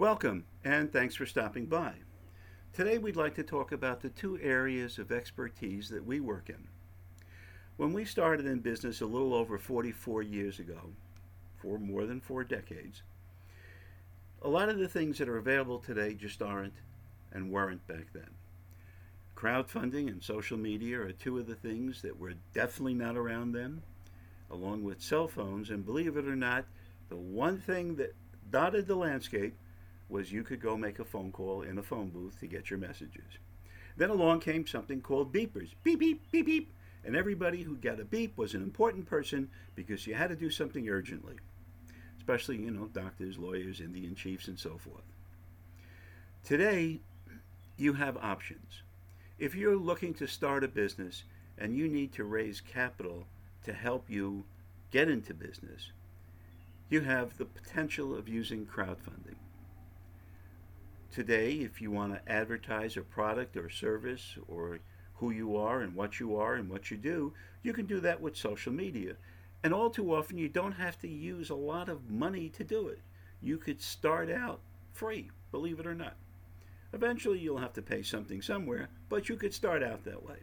Welcome, and thanks for stopping by. Today, we'd like to talk about the two areas of expertise that we work in. When we started in business a little over 44 years ago, for more than four decades, a lot of the things that are available today just aren't and weren't back then. Crowdfunding and social media are two of the things that were definitely not around then, along with cell phones. And believe it or not, the one thing that dotted the landscape was you could go make a phone call in a phone booth to get your messages. Then along came something called beepers beep, beep, beep, beep. And everybody who got a beep was an important person because you had to do something urgently, especially, you know, doctors, lawyers, Indian chiefs, and so forth. Today, you have options. If you're looking to start a business and you need to raise capital to help you get into business, you have the potential of using crowdfunding. Today, if you want to advertise a product or service or who you are and what you are and what you do, you can do that with social media. And all too often, you don't have to use a lot of money to do it. You could start out free, believe it or not. Eventually, you'll have to pay something somewhere, but you could start out that way.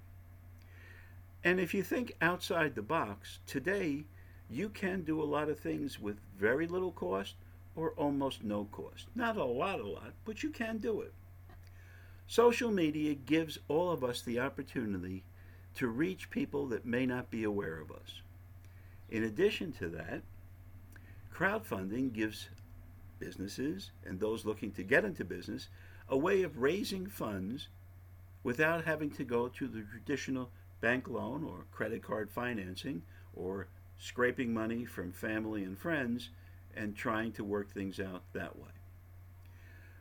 And if you think outside the box, today you can do a lot of things with very little cost or almost no cost. Not a lot, a lot, but you can do it. Social media gives all of us the opportunity to reach people that may not be aware of us. In addition to that, crowdfunding gives businesses and those looking to get into business a way of raising funds without having to go to the traditional bank loan or credit card financing or scraping money from family and friends and trying to work things out that way.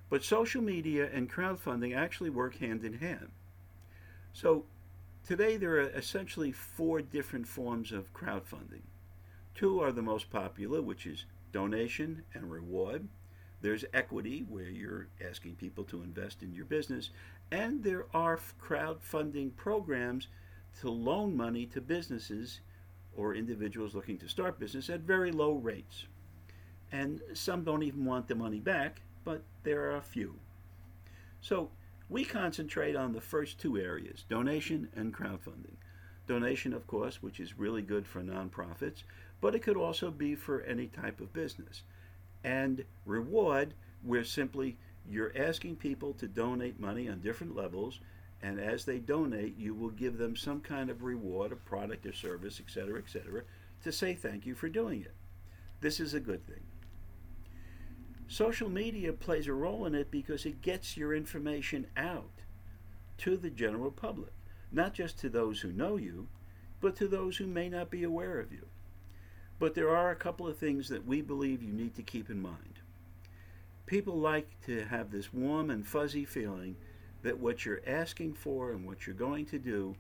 But social media and crowdfunding actually work hand in hand. So today there are essentially four different forms of crowdfunding. Two are the most popular, which is donation and reward. There's equity, where you're asking people to invest in your business. And there are crowdfunding programs to loan money to businesses or individuals looking to start business at very low rates. And some don't even want the money back, but there are a few. So we concentrate on the first two areas donation and crowdfunding. Donation, of course, which is really good for nonprofits, but it could also be for any type of business. And reward, where simply you're asking people to donate money on different levels and as they donate, you will give them some kind of reward, a product or service, etc., etc., to say thank you for doing it. This is a good thing. Social media plays a role in it because it gets your information out to the general public, not just to those who know you, but to those who may not be aware of you. But there are a couple of things that we believe you need to keep in mind. People like to have this warm and fuzzy feeling that what you're asking for and what you're going to do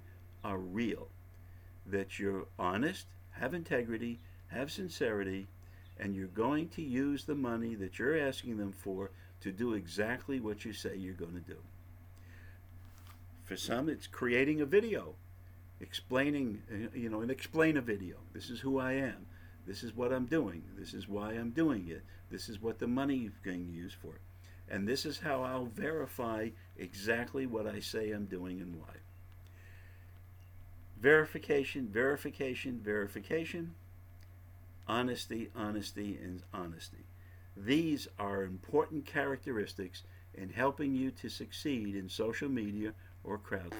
are real, that you're honest, have integrity, have sincerity, and you're going to use the money that you're asking them for to do exactly what you say you're going to do. For some, it's creating a video, explaining, uh, you know, an explain a video. This is who I am. This is what I'm doing. This is why I'm doing it. This is what the money is going being used for. And this is how I'll verify exactly what I say I'm doing and why. Verification, verification, verification. Honesty, honesty, and honesty. These are important characteristics in helping you to succeed in social media or crowdfunding.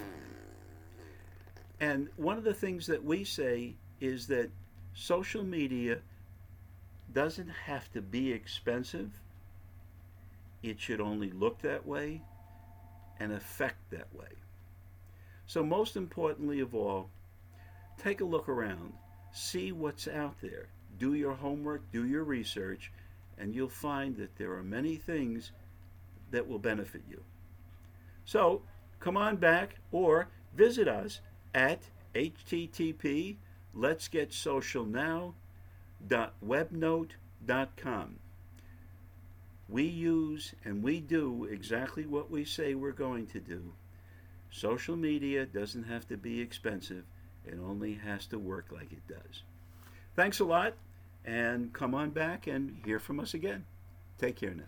And one of the things that we say is that social media doesn't have to be expensive it should only look that way and affect that way. So, most importantly of all, take a look around, see what's out there, do your homework, do your research, and you'll find that there are many things that will benefit you. So, come on back or visit us at http let's get social now.webnode.com we use and we do exactly what we say we're going to do. Social media doesn't have to be expensive, it only has to work like it does. Thanks a lot, and come on back and hear from us again. Take care now.